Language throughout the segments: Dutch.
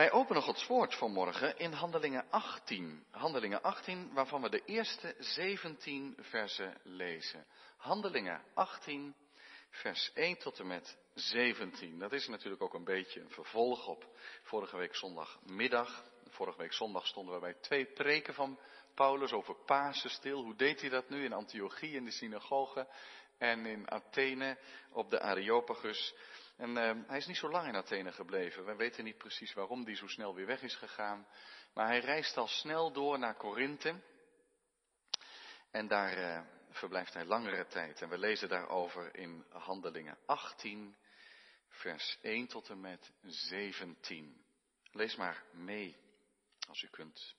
Wij openen Gods woord vanmorgen in Handelingen 18. Handelingen 18, waarvan we de eerste 17 versen lezen. Handelingen 18, vers 1 tot en met 17. Dat is natuurlijk ook een beetje een vervolg op vorige week zondagmiddag. Vorige week zondag stonden we bij twee preken van Paulus over Pasen stil. Hoe deed hij dat nu in Antiochie in de synagoge en in Athene op de Areopagus? En uh, hij is niet zo lang in Athene gebleven. We weten niet precies waarom hij zo snel weer weg is gegaan. Maar hij reist al snel door naar Korinthe. En daar uh, verblijft hij langere tijd. En we lezen daarover in Handelingen 18, vers 1 tot en met 17. Lees maar mee, als u kunt.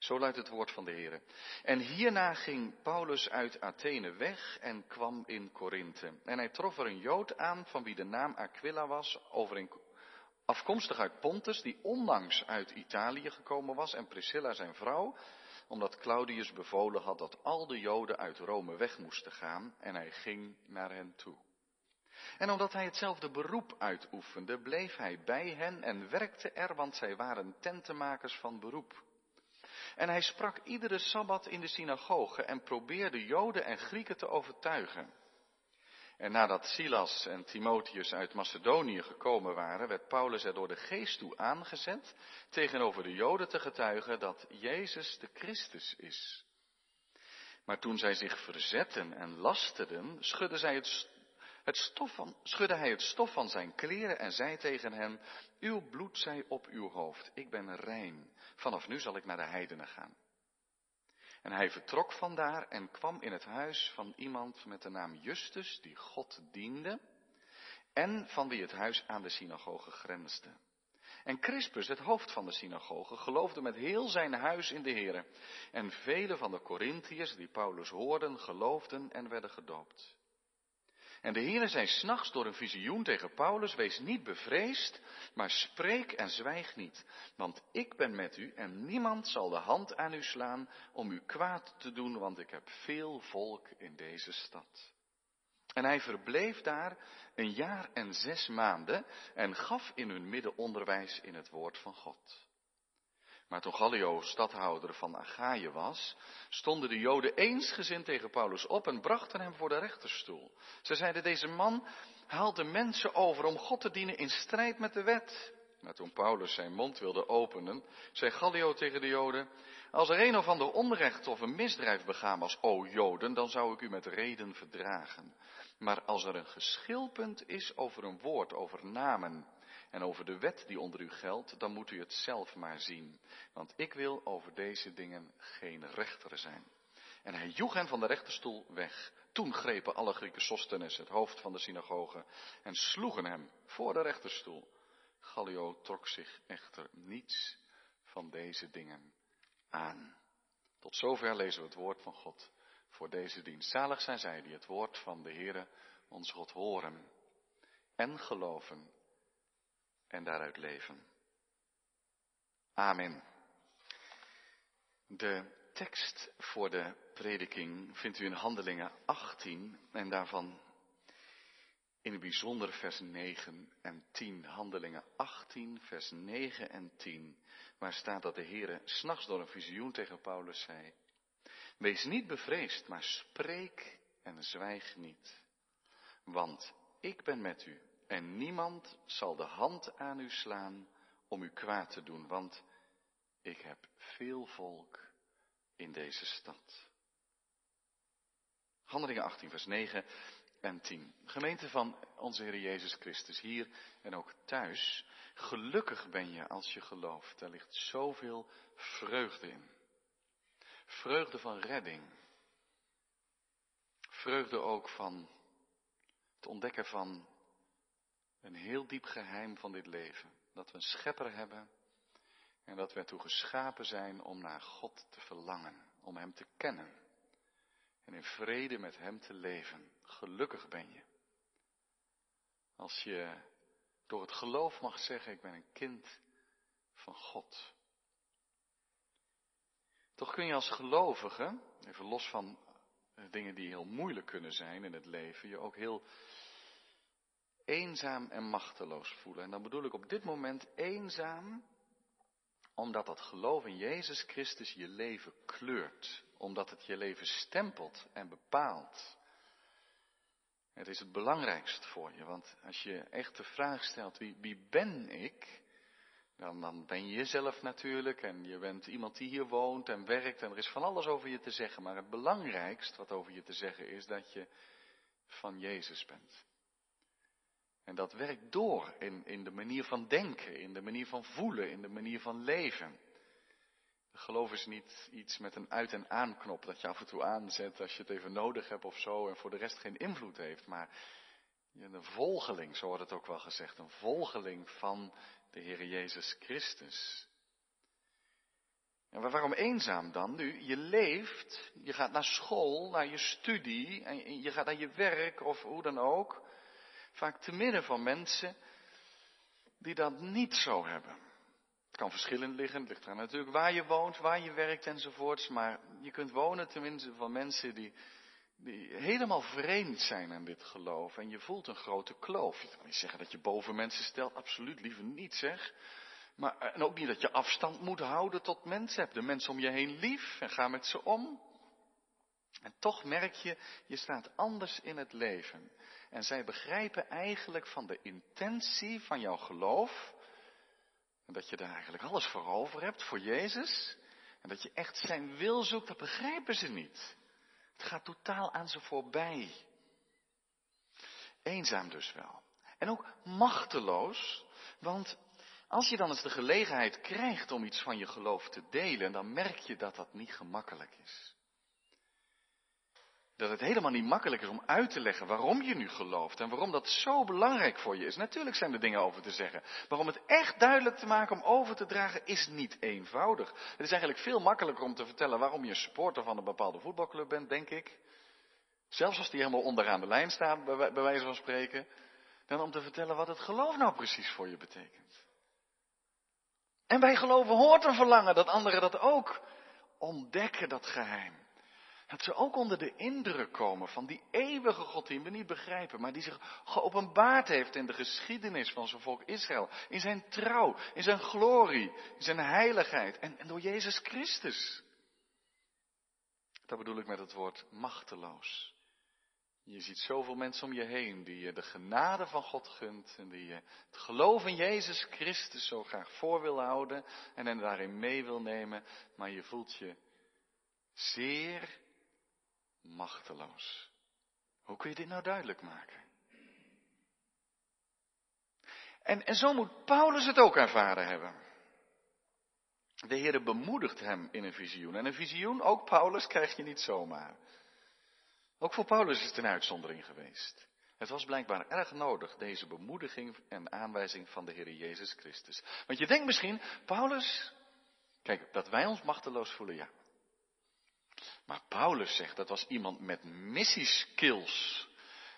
Zo luidt het woord van de Heer. En hierna ging Paulus uit Athene weg en kwam in Korinthe. En hij trof er een Jood aan van wie de naam Aquila was, afkomstig uit Pontus, die onlangs uit Italië gekomen was, en Priscilla zijn vrouw, omdat Claudius bevolen had dat al de Joden uit Rome weg moesten gaan, en hij ging naar hen toe. En omdat hij hetzelfde beroep uitoefende, bleef hij bij hen en werkte er, want zij waren tentenmakers van beroep. En hij sprak iedere sabbat in de synagoge en probeerde Joden en Grieken te overtuigen. En nadat Silas en Timotheus uit Macedonië gekomen waren, werd Paulus er door de geest toe aangezet tegenover de Joden te getuigen dat Jezus de Christus is. Maar toen zij zich verzetten en lasteden, schudde zij het het stof van, schudde hij het stof van zijn kleren en zei tegen hen, uw bloed zij op uw hoofd, ik ben rein, vanaf nu zal ik naar de heidenen gaan. En hij vertrok vandaar en kwam in het huis van iemand met de naam Justus, die God diende, en van wie het huis aan de synagoge grensde. En Crispus, het hoofd van de synagoge, geloofde met heel zijn huis in de Here. En vele van de Corinthiërs die Paulus hoorden, geloofden en werden gedoopt. En de Heere zei s'nachts door een visioen tegen Paulus, wees niet bevreesd, maar spreek en zwijg niet. Want ik ben met u en niemand zal de hand aan u slaan om u kwaad te doen, want ik heb veel volk in deze stad. En hij verbleef daar een jaar en zes maanden en gaf in hun midden onderwijs in het woord van God. Maar toen Gallio stadhouder van Achaïe was, stonden de Joden eensgezind tegen Paulus op en brachten hem voor de rechterstoel. Ze zeiden, deze man haalt de mensen over om God te dienen in strijd met de wet. Maar toen Paulus zijn mond wilde openen, zei Gallio tegen de Joden, als er een of ander onrecht of een misdrijf begaan was, o Joden, dan zou ik u met reden verdragen. Maar als er een geschilpunt is over een woord, over namen, en over de wet die onder u geldt, dan moet u het zelf maar zien. Want ik wil over deze dingen geen rechter zijn. En hij joeg hen van de rechterstoel weg. Toen grepen alle Grieken Sostenes, het hoofd van de synagoge, en sloegen hem voor de rechterstoel. Gallio trok zich echter niets van deze dingen aan. Tot zover lezen we het woord van God voor deze dienst. Zalig zijn zij die het woord van de Heere, ons God, horen en geloven en daaruit leven. Amen. De tekst voor de prediking vindt u in Handelingen 18 en daarvan in het bijzonder vers 9 en 10. Handelingen 18, vers 9 en 10, waar staat dat de Heere s'nachts door een visioen tegen Paulus zei, Wees niet bevreesd, maar spreek en zwijg niet, want ik ben met u en niemand zal de hand aan u slaan om u kwaad te doen, want ik heb veel volk in deze stad. Handelingen 18, vers 9 en 10. Gemeente van onze Heer Jezus Christus, hier en ook thuis. Gelukkig ben je als je gelooft. Er ligt zoveel vreugde in. Vreugde van redding. Vreugde ook van het ontdekken van een heel diep geheim van dit leven. Dat we een schepper hebben en dat we ertoe geschapen zijn om naar God te verlangen, om Hem te kennen en in vrede met Hem te leven. Gelukkig ben je. Als je door het geloof mag zeggen, ik ben een kind van God. Toch kun je als gelovige, even los van dingen die heel moeilijk kunnen zijn in het leven, je ook heel eenzaam en machteloos voelen. En dan bedoel ik op dit moment eenzaam, omdat dat geloof in Jezus Christus je leven kleurt. Omdat het je leven stempelt en bepaalt. Het is het belangrijkst voor je, want als je echt de vraag stelt, wie, wie ben ik? Dan, dan ben je jezelf natuurlijk en je bent iemand die hier woont en werkt en er is van alles over je te zeggen. Maar het belangrijkst wat over je te zeggen is dat je van Jezus bent. En dat werkt door in, in de manier van denken, in de manier van voelen, in de manier van leven. Geloof is niet iets met een uit- en aanknop dat je af en toe aanzet als je het even nodig hebt of zo en voor de rest geen invloed heeft. Maar een volgeling, zo wordt het ook wel gezegd, een volgeling van de Heer Jezus Christus. En waarom eenzaam dan? Nu, je leeft, je gaat naar school, naar je studie, en je gaat naar je werk of hoe dan ook. Vaak te midden van mensen die dat niet zo hebben. Het kan verschillend liggen, het ligt eraan natuurlijk waar je woont, waar je werkt enzovoorts. Maar je kunt wonen tenminste van mensen die, die helemaal vreemd zijn aan dit geloof. En je voelt een grote kloof. Je kan niet zeggen dat je boven mensen stelt, absoluut liever niet zeg. Maar, en ook niet dat je afstand moet houden tot mensen. Heb de mensen om je heen lief en ga met ze om. En toch merk je, je staat anders in het leven. En zij begrijpen eigenlijk van de intentie van jouw geloof. En dat je daar eigenlijk alles voor over hebt, voor Jezus. En dat je echt zijn wil zoekt, dat begrijpen ze niet. Het gaat totaal aan ze voorbij. Eenzaam dus wel. En ook machteloos, want als je dan eens de gelegenheid krijgt om iets van je geloof te delen, dan merk je dat dat niet gemakkelijk is. Dat het helemaal niet makkelijk is om uit te leggen waarom je nu gelooft en waarom dat zo belangrijk voor je is. Natuurlijk zijn er dingen over te zeggen. Maar om het echt duidelijk te maken, om over te dragen, is niet eenvoudig. Het is eigenlijk veel makkelijker om te vertellen waarom je supporter van een bepaalde voetbalclub bent, denk ik. Zelfs als die helemaal onderaan de lijn staat, bij wijze van spreken. Dan om te vertellen wat het geloof nou precies voor je betekent. En bij geloven hoort een verlangen dat anderen dat ook ontdekken, dat geheim. Dat ze ook onder de indruk komen van die eeuwige God die we niet begrijpen, maar die zich geopenbaard heeft in de geschiedenis van zijn volk Israël. In zijn trouw, in zijn glorie, in zijn heiligheid en, en door Jezus Christus. Dat bedoel ik met het woord machteloos. Je ziet zoveel mensen om je heen die je de genade van God gunt en die je het geloof in Jezus Christus zo graag voor wil houden en hen daarin mee wil nemen, maar je voelt je zeer machteloos. Hoe kun je dit nou duidelijk maken? En, en zo moet Paulus het ook ervaren hebben. De Heer bemoedigt hem in een visioen. En een visioen, ook Paulus, krijg je niet zomaar. Ook voor Paulus is het een uitzondering geweest. Het was blijkbaar erg nodig, deze bemoediging en aanwijzing van de Heer Jezus Christus. Want je denkt misschien, Paulus, kijk, dat wij ons machteloos voelen, ja. Maar Paulus zegt, dat was iemand met missieskills.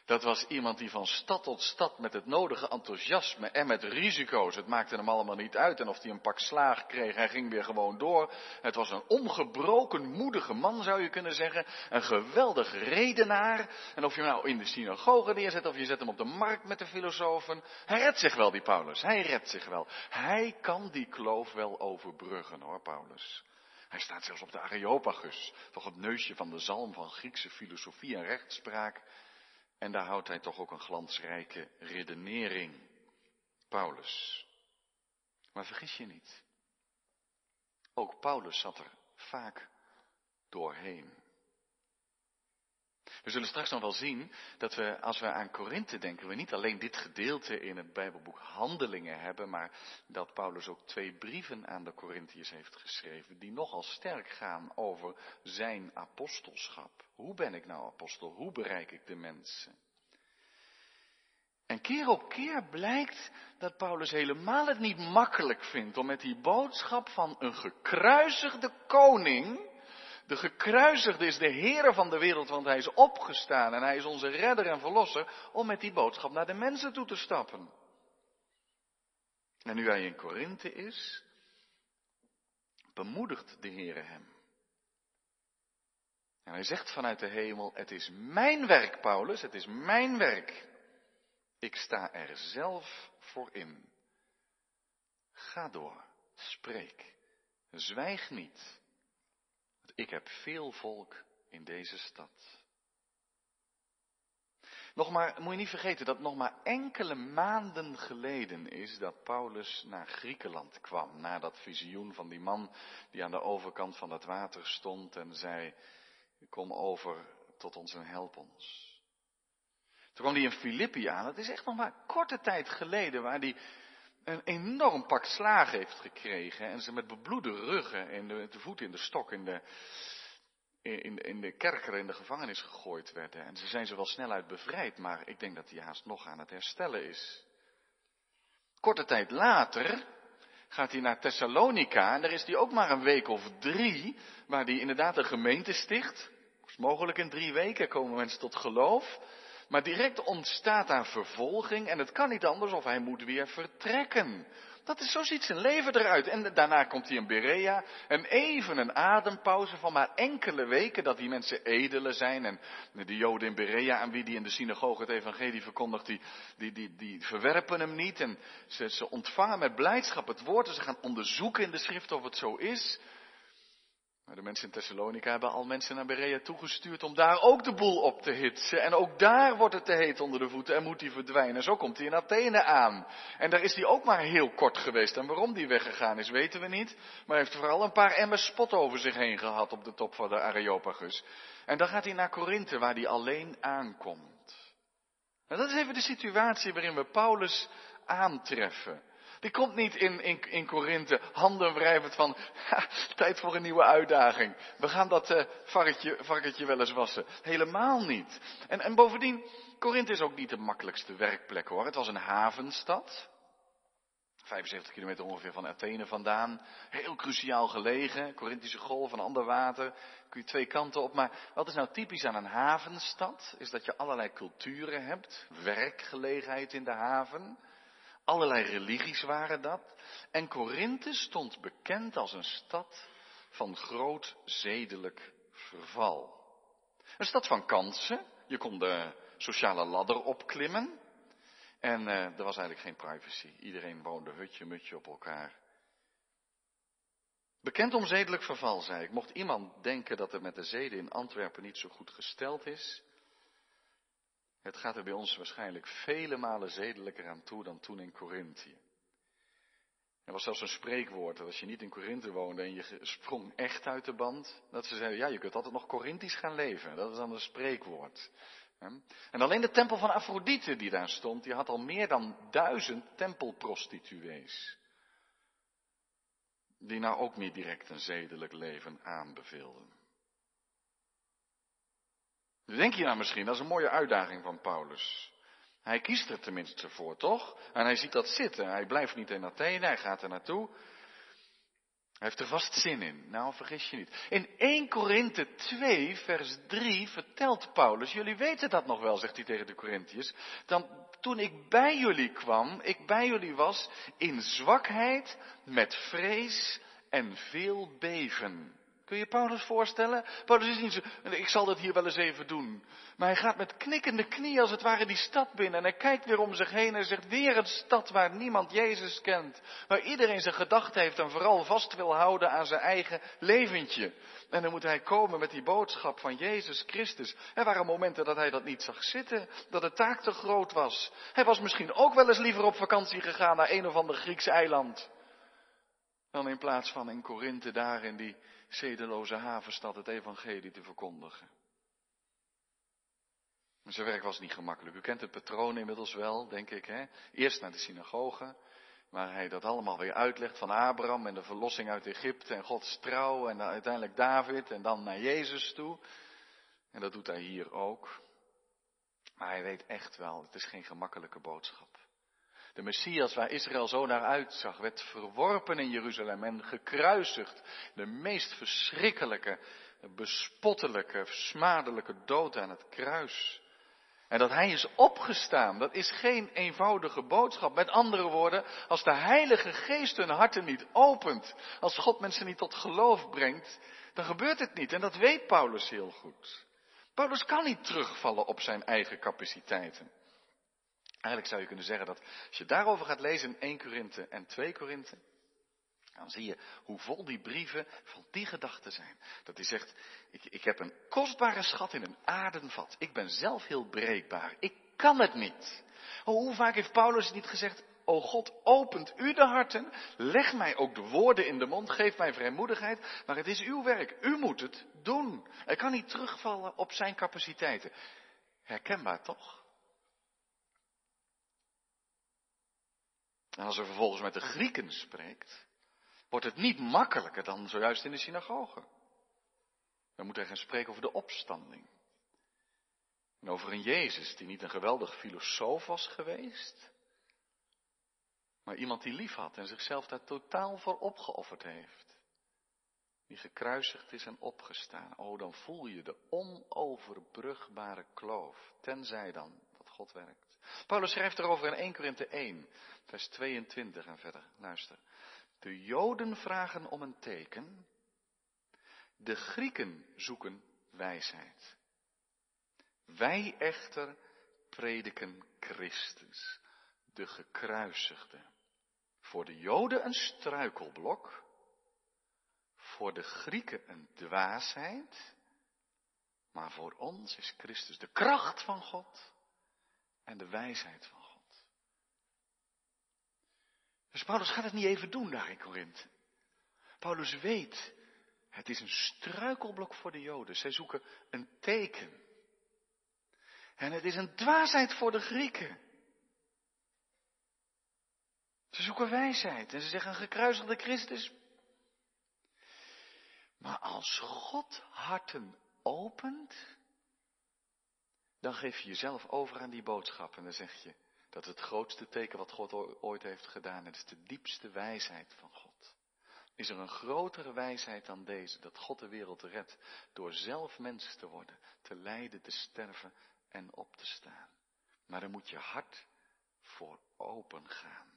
Dat was iemand die van stad tot stad met het nodige enthousiasme en met risico's. Het maakte hem allemaal niet uit. En of hij een pak slaag kreeg, hij ging weer gewoon door. Het was een ongebroken, moedige man, zou je kunnen zeggen. Een geweldig redenaar. En of je hem nou in de synagoge neerzet, of je zet hem op de markt met de filosofen. Hij redt zich wel, die Paulus. Hij redt zich wel. Hij kan die kloof wel overbruggen, hoor, Paulus. Hij staat zelfs op de Areopagus, toch het neusje van de zalm van Griekse filosofie en rechtspraak. En daar houdt hij toch ook een glansrijke redenering. Paulus. Maar vergis je niet. Ook Paulus zat er vaak doorheen. We zullen straks nog wel zien dat we, als we aan Korinthe denken, we niet alleen dit gedeelte in het Bijbelboek Handelingen hebben, maar dat Paulus ook twee brieven aan de Corinthiërs heeft geschreven, die nogal sterk gaan over zijn apostelschap. Hoe ben ik nou apostel? Hoe bereik ik de mensen? En keer op keer blijkt dat Paulus helemaal het niet makkelijk vindt om met die boodschap van een gekruisigde koning, de gekruisigde is de Heer van de wereld, want hij is opgestaan en hij is onze redder en verlosser, om met die boodschap naar de mensen toe te stappen. En nu hij in Korinthe is, bemoedigt de Heer hem. En hij zegt vanuit de hemel, het is mijn werk, Paulus, het is mijn werk. Ik sta er zelf voor in. Ga door, spreek, zwijg niet. Ik heb veel volk in deze stad. Nog maar, moet je niet vergeten dat nog maar enkele maanden geleden is dat Paulus naar Griekenland kwam. Na dat visioen van die man die aan de overkant van het water stond en zei, kom over tot ons en help ons. Toen kwam hij in Filippi aan. Het is echt nog maar korte tijd geleden waar hij een enorm pak slagen heeft gekregen. En ze met bebloede ruggen en de, de voeten in de stok in de, in, in de kerker in de gevangenis gegooid werden. En ze zijn ze wel snel uit bevrijd, maar ik denk dat hij haast nog aan het herstellen is. Korte tijd later gaat hij naar Thessalonica en daar is hij ook maar een week of drie, waar hij inderdaad een gemeente sticht. Mogelijk in drie weken komen mensen tot geloof. Maar direct ontstaat daar vervolging en het kan niet anders of hij moet weer vertrekken. Dat is, zo ziet zijn leven eruit. En daarna komt hij in Berea. En even een adempauze van maar enkele weken dat die mensen edelen zijn. En de Joden in Berea aan wie die in de synagoge het evangelie verkondigt, die, die, die, die verwerpen hem niet. En ze, ze ontvangen met blijdschap het woord. En ze gaan onderzoeken in de schrift of het zo is. Maar de mensen in Thessalonica hebben al mensen naar Berea toegestuurd om daar ook de boel op te hitsen. En ook daar wordt het te heet onder de voeten en moet hij verdwijnen. Zo komt hij in Athene aan. En daar is hij ook maar heel kort geweest. En waarom die weggegaan is, weten we niet. Maar heeft vooral een paar emmers spot over zich heen gehad op de top van de Areopagus. En dan gaat hij naar Korinthe, waar hij alleen aankomt. En dat is even de situatie waarin we Paulus aantreffen. Die komt niet in, in, in Korinthe handen wrijvend van, ha, tijd voor een nieuwe uitdaging. We gaan dat uh, varkentje, varkentje wel eens wassen. Helemaal niet. En, en bovendien, Korinthe is ook niet de makkelijkste werkplek hoor. Het was een havenstad. 75 kilometer ongeveer van Athene vandaan. Heel cruciaal gelegen. Corinthische golf van ander water. Kun je twee kanten op. Maar wat is nou typisch aan een havenstad? Is dat je allerlei culturen hebt. Werkgelegenheid in de haven. Allerlei religies waren dat. En Korinthe stond bekend als een stad van groot zedelijk verval. Een stad van kansen. Je kon de sociale ladder opklimmen. En uh, er was eigenlijk geen privacy. Iedereen woonde hutje, mutje op elkaar. Bekend om zedelijk verval, zei ik. Mocht iemand denken dat het met de zeden in Antwerpen niet zo goed gesteld is, het gaat er bij ons waarschijnlijk vele malen zedelijker aan toe dan toen in Corinthië. Er was zelfs een spreekwoord dat als je niet in Korinthe woonde en je sprong echt uit de band, dat ze zeiden, ja, je kunt altijd nog Corinthisch gaan leven. Dat is dan een spreekwoord. En alleen de tempel van Afrodite die daar stond, die had al meer dan duizend tempelprostituees. Die nou ook niet direct een zedelijk leven aanbeveelden. Denk je nou misschien, dat is een mooie uitdaging van Paulus. Hij kiest er tenminste voor, toch? En hij ziet dat zitten. Hij blijft niet in Athene, hij gaat er naartoe. Hij heeft er vast zin in. Nou, vergis je niet. In 1 Korinthe 2, vers 3 vertelt Paulus, jullie weten dat nog wel, zegt hij tegen de Corinthiërs, dan toen ik bij jullie kwam, ik bij jullie was, in zwakheid, met vrees en veel beven. Kun je Paulus voorstellen? Paulus is niet zo, ik zal dat hier wel eens even doen. Maar hij gaat met knikkende knieën als het ware die stad binnen. En hij kijkt weer om zich heen en zegt, weer een stad waar niemand Jezus kent. Waar iedereen zijn gedachten heeft en vooral vast wil houden aan zijn eigen leventje. En dan moet hij komen met die boodschap van Jezus Christus. Er waren momenten dat hij dat niet zag zitten, dat de taak te groot was. Hij was misschien ook wel eens liever op vakantie gegaan naar een of ander Grieks eiland. Dan in plaats van in Korinthe daar in die zedeloze havenstad het evangelie te verkondigen. zijn werk was niet gemakkelijk. U kent het patroon inmiddels wel, denk ik. Hè? Eerst naar de synagoge, waar hij dat allemaal weer uitlegt van Abraham en de verlossing uit Egypte en Gods trouw en uiteindelijk David en dan naar Jezus toe. En dat doet hij hier ook. Maar hij weet echt wel, het is geen gemakkelijke boodschap. De Messias waar Israël zo naar uitzag, werd verworpen in Jeruzalem en gekruisigd. De meest verschrikkelijke, bespottelijke, smadelijke dood aan het kruis. En dat hij is opgestaan, dat is geen eenvoudige boodschap. Met andere woorden, als de Heilige Geest hun harten niet opent, als God mensen niet tot geloof brengt, dan gebeurt het niet. En dat weet Paulus heel goed. Paulus kan niet terugvallen op zijn eigen capaciteiten. Eigenlijk zou je kunnen zeggen dat als je daarover gaat lezen in 1 Korinthe en 2 Korinthe, dan zie je hoe vol die brieven van die gedachten zijn. Dat hij zegt, ik, ik heb een kostbare schat in een aardenvat. Ik ben zelf heel breekbaar. Ik kan het niet. Oh, hoe vaak heeft Paulus niet gezegd, O God, opent u de harten, leg mij ook de woorden in de mond, geef mij vrijmoedigheid, maar het is uw werk, u moet het doen. Hij kan niet terugvallen op zijn capaciteiten. Herkenbaar toch? En als er vervolgens met de Grieken spreekt, wordt het niet makkelijker dan zojuist in de synagoge. Dan moet hij gaan spreken over de opstanding. En over een Jezus die niet een geweldig filosoof was geweest, maar iemand die lief had en zichzelf daar totaal voor opgeofferd heeft. Die gekruisigd is en opgestaan. Oh, dan voel je de onoverbrugbare kloof. Tenzij dan dat God werkt. Paulus schrijft erover in 1 Korinthe 1, vers 22 en verder. Luister. De Joden vragen om een teken. De Grieken zoeken wijsheid. Wij echter prediken Christus, de gekruisigde. Voor de Joden een struikelblok, voor de Grieken een dwaasheid, maar voor ons is Christus de kracht van God en de wijsheid van God. Dus Paulus gaat het niet even doen daar in Korinthe. Paulus weet, het is een struikelblok voor de Joden. Zij zoeken een teken. En het is een dwaasheid voor de Grieken. Ze zoeken wijsheid en ze zeggen een gekruisigde Christus. Maar als God harten opent, dan geef je jezelf over aan die boodschap en dan zeg je dat het grootste teken wat God ooit heeft gedaan, het is de diepste wijsheid van God. Is er een grotere wijsheid dan deze, dat God de wereld redt door zelf mens te worden, te lijden, te sterven en op te staan. Maar dan moet je hart voor open gaan.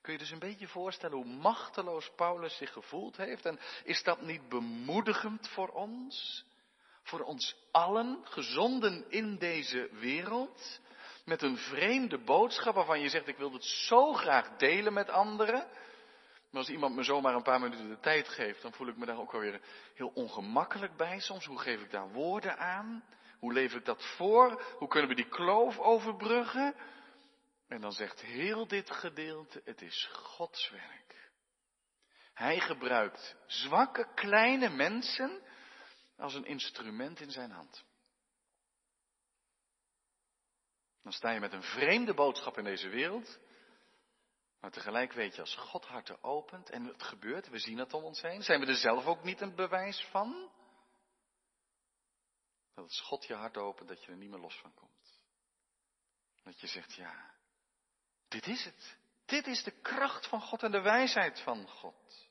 Kun je dus een beetje voorstellen hoe machteloos Paulus zich gevoeld heeft? En is dat niet bemoedigend voor ons? Voor ons allen, gezonden in deze wereld? Met een vreemde boodschap waarvan je zegt, ik wil het zo graag delen met anderen. Maar als iemand me zomaar een paar minuten de tijd geeft, dan voel ik me daar ook alweer heel ongemakkelijk bij soms. Hoe geef ik daar woorden aan? Hoe leef ik dat voor? Hoe kunnen we die kloof overbruggen? En dan zegt heel dit gedeelte, het is Gods werk. Hij gebruikt zwakke, kleine mensen als een instrument in zijn hand. Dan sta je met een vreemde boodschap in deze wereld. Maar tegelijk weet je, als God harten opent en het gebeurt, we zien het om ons heen, zijn we er zelf ook niet een bewijs van? Dat als God je hart opent, dat je er niet meer los van komt. Dat je zegt, ja, dit is het. Dit is de kracht van God en de wijsheid van God.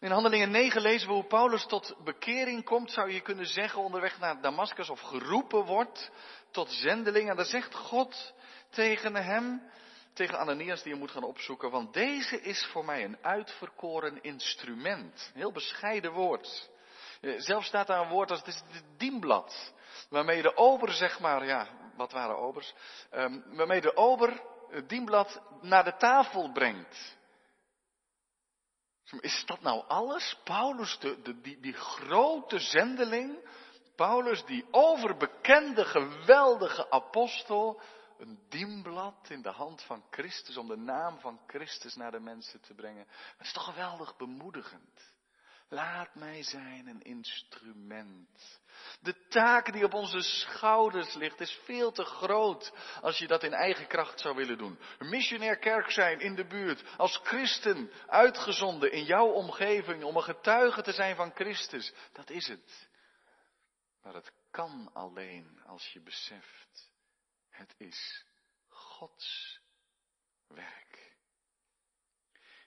In Handelingen 9 lezen we hoe Paulus tot bekering komt, zou je kunnen zeggen, onderweg naar Damascus, of geroepen wordt tot zendeling. En dan zegt God tegen hem, tegen Ananias die je moet gaan opzoeken, want deze is voor mij een uitverkoren instrument. Een heel bescheiden woord. Eh, zelfs staat daar een woord als het is dienblad. Waarmee de ober, zeg maar, ja, wat waren obers? Um, waarmee de ober het dienblad naar de tafel brengt. Is dat nou alles? Paulus, de, die, die grote zendeling, Paulus, die overbekende, geweldige apostel, een dienblad in de hand van Christus om de naam van Christus naar de mensen te brengen. Het is toch geweldig bemoedigend. Laat mij zijn een instrument. De taak die op onze schouders ligt is veel te groot als je dat in eigen kracht zou willen doen. Een missionair kerk zijn in de buurt, als christen uitgezonden in jouw omgeving om een getuige te zijn van Christus, dat is het. Maar het kan alleen als je beseft, het is Gods werk.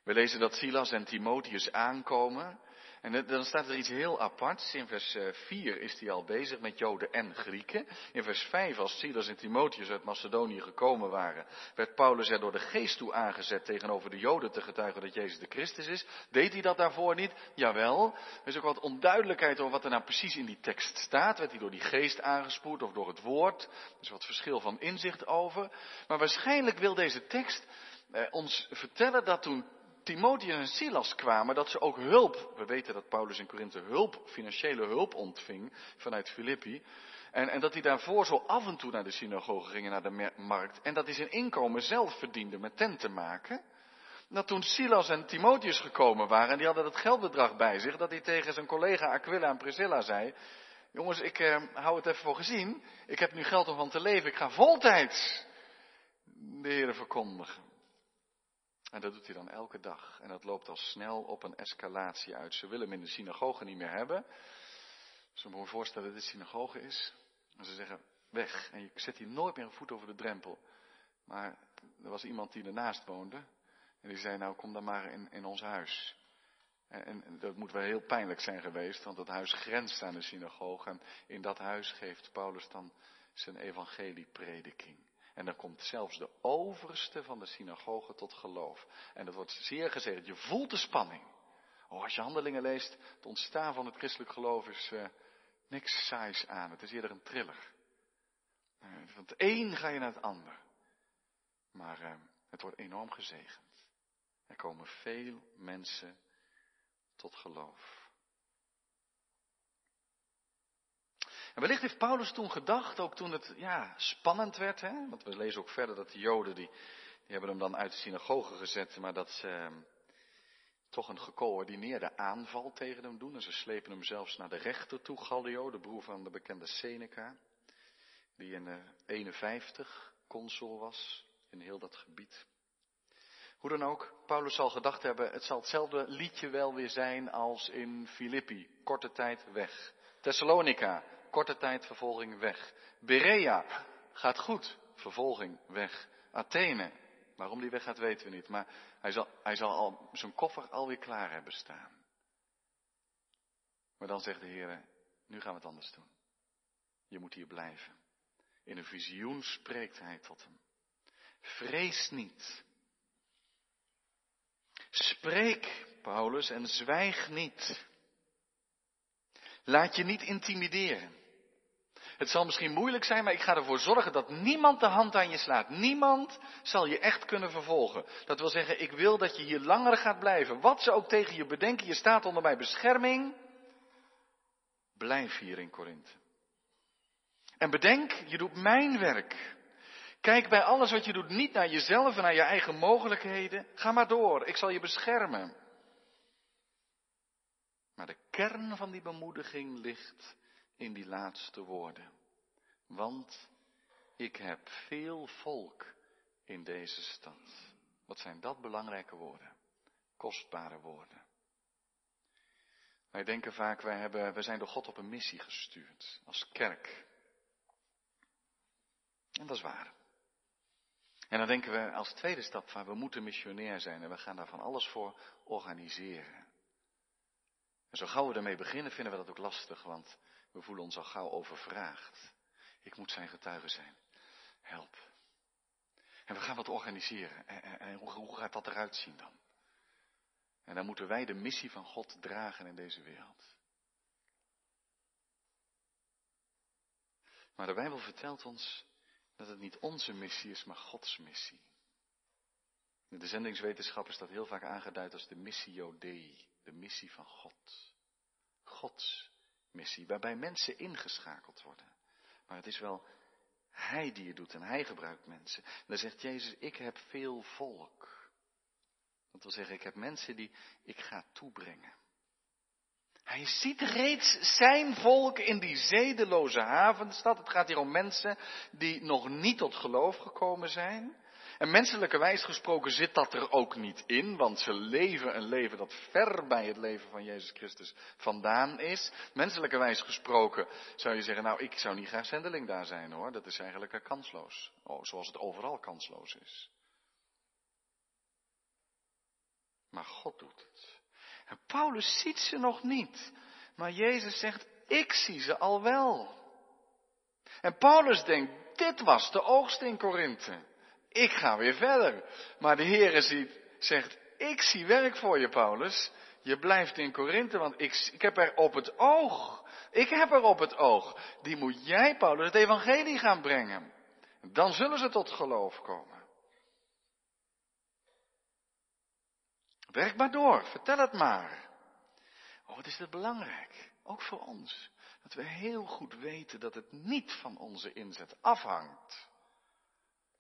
We lezen dat Silas en Timotheus aankomen En dan staat er iets heel aparts. In vers 4 is hij al bezig met Joden en Grieken. In vers 5, als Silas en Timotheus uit Macedonië gekomen waren, werd Paulus er door de geest toe aangezet tegenover de Joden te getuigen dat Jezus de Christus is. Deed hij dat daarvoor niet? Jawel. Er is ook wat onduidelijkheid over wat er nou precies in die tekst staat. Werd hij door die geest aangespoord of door het woord? Er is wat verschil van inzicht over. Maar waarschijnlijk wil deze tekst eh, ons vertellen dat toen Timotheus en Silas kwamen, dat ze ook hulp, we weten dat Paulus in Korinthe hulp, financiële hulp ontving vanuit Filippi. En, en dat hij daarvoor zo af en toe naar de synagoge ging, naar de markt. En dat hij zijn inkomen zelf verdiende met tenten maken. Dat toen Silas en Timotheus gekomen waren, en die hadden het geldbedrag bij zich, dat hij tegen zijn collega Aquila en Priscilla zei, jongens, ik eh, hou het even voor gezien, ik heb nu geld om van te leven, ik ga voltijds de Heeren verkondigen. En dat doet hij dan elke dag. En dat loopt al snel op een escalatie uit. Ze willen hem in de synagoge niet meer hebben. Ze moeten voorstellen dat dit synagoge is. En ze zeggen, weg. En je zet hier nooit meer een voet over de drempel. Maar er was iemand die ernaast woonde. En die zei, nou kom dan maar in, in ons huis. En, en, dat moet wel heel pijnlijk zijn geweest, want dat huis grenst aan de synagoge. En in dat huis geeft Paulus dan zijn evangelieprediking. En dan komt zelfs de overste van de synagoge tot geloof. En dat wordt zeer gezegd. Je voelt de spanning. Oh, als je handelingen leest, het ontstaan van het christelijk geloof is uh, niks saais aan. Het is eerder een triller. Uh, van het een ga je naar het ander. Maar uh, het wordt enorm gezegend. Er komen veel mensen tot geloof. En wellicht heeft Paulus toen gedacht, ook toen het ja, spannend werd, hè? want we lezen ook verder dat de Joden, die, hebben hem dan uit de synagoge gezet, maar dat ze eh, toch een gecoördineerde aanval tegen hem doen. En ze slepen hem zelfs naar de rechter toe, Gallio, de broer van de bekende Seneca, die in uh, 51 consul was in heel dat gebied. Hoe dan ook, Paulus zal gedacht hebben, het zal hetzelfde liedje wel weer zijn als in Filippi, korte tijd weg. Thessalonica, korte tijd vervolging weg. Berea gaat goed, vervolging weg. Athene, waarom die weg gaat weten we niet, maar hij zal, hij zal al zijn koffer alweer klaar hebben staan. Maar dan zegt de Heer, nu gaan we het anders doen. Je moet hier blijven. In een visioen spreekt hij tot hem. Vrees niet. Spreek, Paulus, en zwijg niet. Laat je niet intimideren. Het zal misschien moeilijk zijn, maar ik ga ervoor zorgen dat niemand de hand aan je slaat. Niemand zal je echt kunnen vervolgen. Dat wil zeggen, ik wil dat je hier langer gaat blijven. Wat ze ook tegen je bedenken, je staat onder mijn bescherming. Blijf hier in Korinthe. En bedenk, je doet mijn werk. Kijk bij alles wat je doet niet naar jezelf en naar je eigen mogelijkheden. Ga maar door, ik zal je beschermen. Maar de kern van die bemoediging ligt in die laatste woorden. Want ik heb veel volk in deze stad. Wat zijn dat belangrijke woorden? Kostbare woorden. Wij denken vaak, wij, hebben, wij zijn door God op een missie gestuurd, als kerk. En dat is waar. En dan denken we als tweede stap van, we moeten missionair zijn en we gaan daar van alles voor organiseren. En zo gauw we ermee beginnen, vinden we dat ook lastig, want we voelen ons al gauw overvraagd. Ik moet zijn getuige zijn. Help. En we gaan wat organiseren. En, en, hoe, gaat dat eruit zien dan? En dan moeten wij de missie van God dragen in deze wereld. Maar de Bijbel vertelt ons dat het niet onze missie is, maar Gods missie. De zendingswetenschap is dat heel vaak aangeduid als de missio Dei, de missie van God. Gods missie, waarbij mensen ingeschakeld worden. Maar het is wel Hij die het doet en Hij gebruikt mensen. En dan zegt Jezus, ik heb veel volk. Dat wil zeggen, ik heb mensen die ik ga toebrengen. Hij ziet reeds zijn volk in die zedeloze havenstad. Het gaat hier om mensen die nog niet tot geloof gekomen zijn. En menselijke wijs gesproken zit dat er ook niet in, want ze leven een leven dat ver bij het leven van Jezus Christus vandaan is. Menselijke wijs gesproken zou je zeggen, nou ik zou niet graag zendeling daar zijn hoor, dat is eigenlijk kansloos. Oh, zoals het overal kansloos is. Maar God doet het. En Paulus ziet ze nog niet. Maar Jezus zegt, ik zie ze al wel. En Paulus denkt, dit was de oogst in Korinthe. Ik ga weer verder. Maar de Heere zegt, ik zie werk voor je, Paulus. Je blijft in Korinthe, want ik, ik heb er op het oog. Ik heb er op het oog. Die moet jij, Paulus, het evangelie gaan brengen. Dan zullen ze tot geloof komen. Werk maar door, vertel het maar. Oh, wat is dat belangrijk, ook voor ons. Dat we heel goed weten dat het niet van onze inzet afhangt.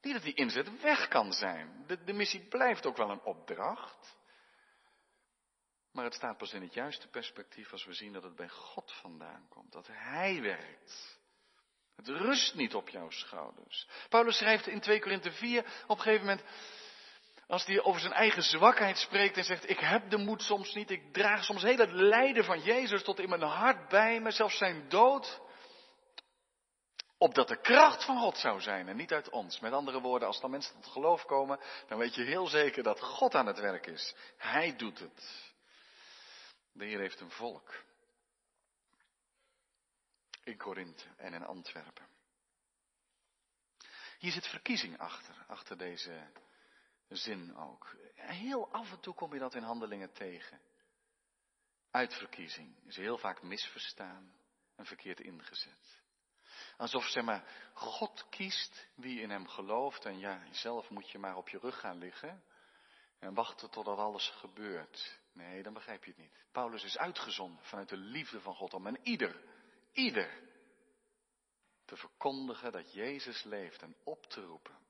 Niet dat die inzet weg kan zijn. De, de missie blijft ook wel een opdracht. Maar het staat pas in het juiste perspectief als we zien dat het bij God vandaan komt. Dat Hij werkt. Het rust niet op jouw schouders. Paulus schrijft in 2 Korinthe 4 op een gegeven moment, als hij over zijn eigen zwakheid spreekt en zegt, ik heb de moed soms niet, ik draag soms heel het lijden van Jezus tot in mijn hart bij me, zelfs zijn dood, opdat de kracht van God zou zijn en niet uit ons. Met andere woorden, als dan mensen tot geloof komen, dan weet je heel zeker dat God aan het werk is. Hij doet het. De Heer heeft een volk. In Korinthe en in Antwerpen. Hier zit verkiezing achter, achter deze zin ook. Heel af en toe kom je dat in handelingen tegen. Uitverkiezing is heel vaak misverstaan en verkeerd ingezet. Alsof, zeg maar, God kiest wie in hem gelooft en ja, zelf moet je maar op je rug gaan liggen en wachten totdat alles gebeurt. Nee, dan begrijp je het niet. Paulus is uitgezonden vanuit de liefde van God om en ieder, ieder te verkondigen dat Jezus leeft en op te roepen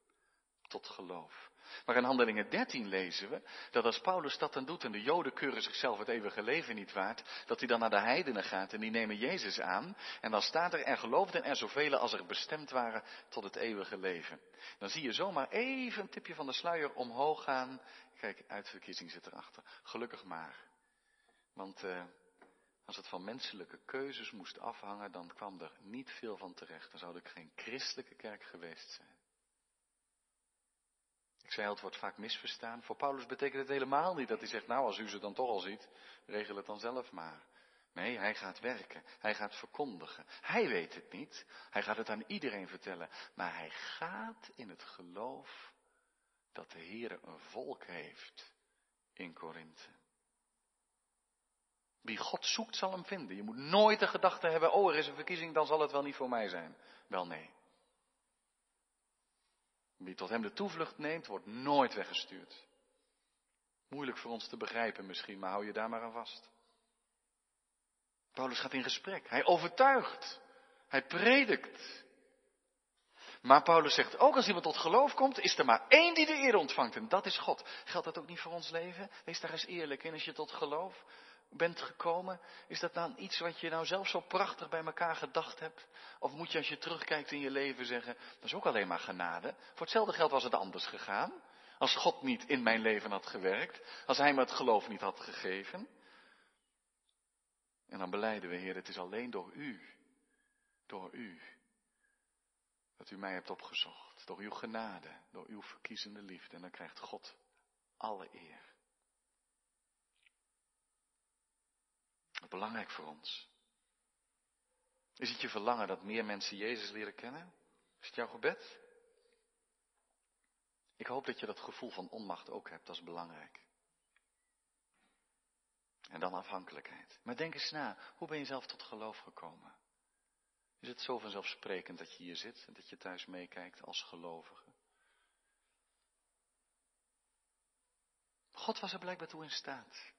tot geloof. Maar in Handelingen 13 lezen we dat als Paulus dat dan doet en de Joden keuren zichzelf het eeuwige leven niet waard, dat hij dan naar de heidenen gaat en die nemen Jezus aan. En dan staat er, er geloofden er zoveel als er bestemd waren tot het eeuwige leven. Dan zie je zomaar even een tipje van de sluier omhoog gaan. Kijk, uitverkiezing zit erachter. Gelukkig maar. Want uh, als het van menselijke keuzes moest afhangen, dan kwam er niet veel van terecht. Dan zou er geen christelijke kerk geweest zijn. Ik zei het wordt vaak misverstaan. Voor Paulus betekent het helemaal niet dat hij zegt, nou als u ze dan toch al ziet, regel het dan zelf maar. Nee, hij gaat werken. Hij gaat verkondigen. Hij weet het niet. Hij gaat het aan iedereen vertellen. Maar hij gaat in het geloof dat de Heer een volk heeft in Korinthe. Wie God zoekt zal hem vinden. Je moet nooit de gedachte hebben, oh er is een verkiezing, dan zal het wel niet voor mij zijn. Wel nee. Wie tot hem de toevlucht neemt, wordt nooit weggestuurd. Moeilijk voor ons te begrijpen misschien, maar hou je daar maar aan vast. Paulus gaat in gesprek. Hij overtuigt. Hij predikt. Maar Paulus zegt ook als iemand tot geloof komt, is er maar één die de eer ontvangt en dat is God. Geldt dat ook niet voor ons leven? Wees daar eens eerlijk in als je tot geloof bent gekomen? Is dat dan iets wat je nou zelf zo prachtig bij elkaar gedacht hebt? Of moet je als je terugkijkt in je leven zeggen, dat is ook alleen maar genade. Voor hetzelfde geld was het anders gegaan. Als God niet in mijn leven had gewerkt. Als Hij me het geloof niet had gegeven. En dan beleiden we, Heer, het is alleen door U. Door U. Dat U mij hebt opgezocht. Door uw genade. Door uw verkiezende liefde. En dan krijgt God alle eer. Belangrijk voor ons. Is het je verlangen dat meer mensen Jezus leren kennen? Is het jouw gebed? Ik hoop dat je dat gevoel van onmacht ook hebt, dat is belangrijk. En dan afhankelijkheid. Maar denk eens na, hoe ben je zelf tot geloof gekomen? Is het zo vanzelfsprekend dat je hier zit en dat je thuis meekijkt als gelovige? God was er blijkbaar toe in staat.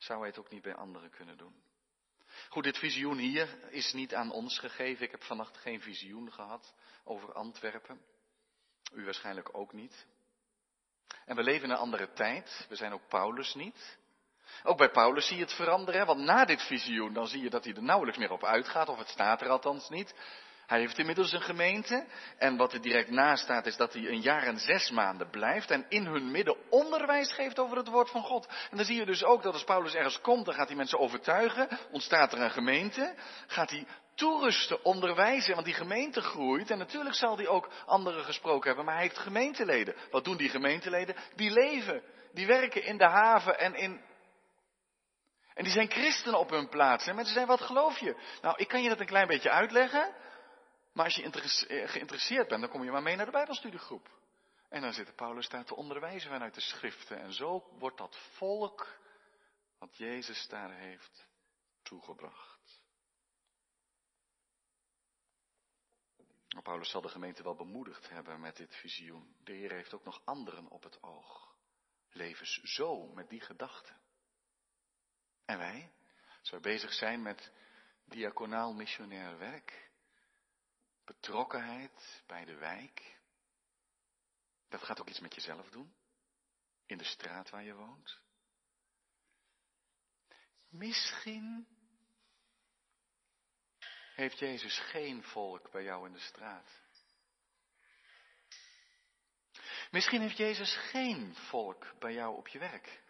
Zou hij het ook niet bij anderen kunnen doen? Goed, dit visioen hier is niet aan ons gegeven. Ik heb vannacht geen visioen gehad over Antwerpen. U waarschijnlijk ook niet. En we leven in een andere tijd. We zijn ook Paulus niet. Ook bij Paulus zie je het veranderen, want na dit visioen dan zie je dat hij er nauwelijks meer op uitgaat, of het staat er althans niet. Hij heeft inmiddels een gemeente. En wat er direct naast staat is dat hij een jaar en zes maanden blijft. En in hun midden onderwijs geeft over het woord van God. En dan zie je dus ook dat als Paulus ergens komt, dan gaat hij mensen overtuigen. Ontstaat er een gemeente. Gaat hij toerusten, onderwijzen. Want die gemeente groeit. En natuurlijk zal hij ook anderen gesproken hebben. Maar hij heeft gemeenteleden. Wat doen die gemeenteleden? Die leven. Die werken in de haven en in En die zijn christenen op hun plaats. En mensen zeggen, wat geloof je? Nou, ik kan je dat een klein beetje uitleggen. Maar als je eh, geïnteresseerd bent, dan kom je maar mee naar de Bijbelstudiegroep. En dan zit Paulus daar te onderwijzen vanuit de schriften. En zo wordt dat volk wat Jezus daar heeft toegebracht. Paulus zal de gemeente wel bemoedigd hebben met dit visioen. De Heer heeft ook nog anderen op het oog. Levens zo met die gedachten. En wij, als wij bezig zijn met diaconaal missionair werk, betrokkenheid bij de wijk, dat gaat ook iets met jezelf doen, in de straat waar je woont. Misschien heeft Jezus geen volk bij jou in de straat. Misschien heeft Jezus geen volk bij jou op je werk.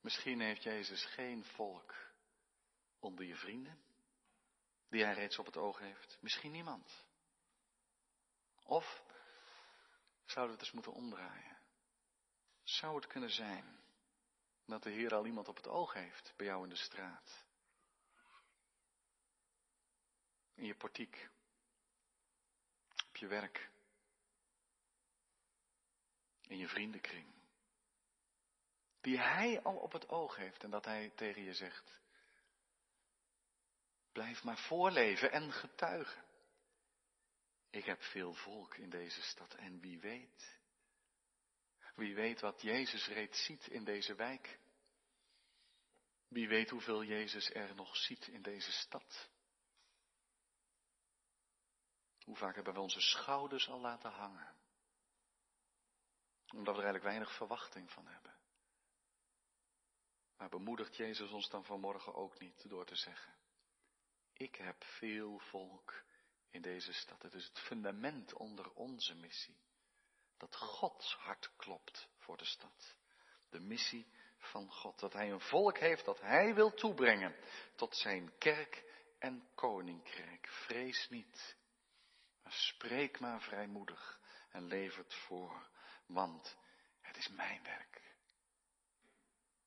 Misschien heeft Jezus geen volk onder je vrienden, die hij reeds op het oog heeft. Misschien niemand. Of zouden we het eens moeten omdraaien? Zou het kunnen zijn dat de Heer al iemand op het oog heeft bij jou in de straat? In je portiek, op je werk, in je vriendenkring die hij al op het oog heeft en dat hij tegen je zegt, blijf maar voorleven en getuigen. Ik heb veel volk in deze stad en wie weet, wie weet wat Jezus reeds ziet in deze wijk. Wie weet hoeveel Jezus er nog ziet in deze stad. Hoe vaak hebben we onze schouders al laten hangen. Omdat we er eigenlijk weinig verwachting van hebben. Maar bemoedigt Jezus ons dan vanmorgen ook niet door te zeggen, ik heb veel volk in deze stad. Het is het fundament onder onze missie. Dat Gods hart klopt voor de stad. De missie van God. Dat Hij een volk heeft dat Hij wil toebrengen tot zijn kerk en koninkrijk. Vrees niet, maar spreek maar vrijmoedig en leef het voor, want het is mijn werk.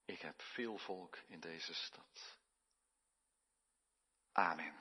Ik heb veel volk in deze stad. Amen.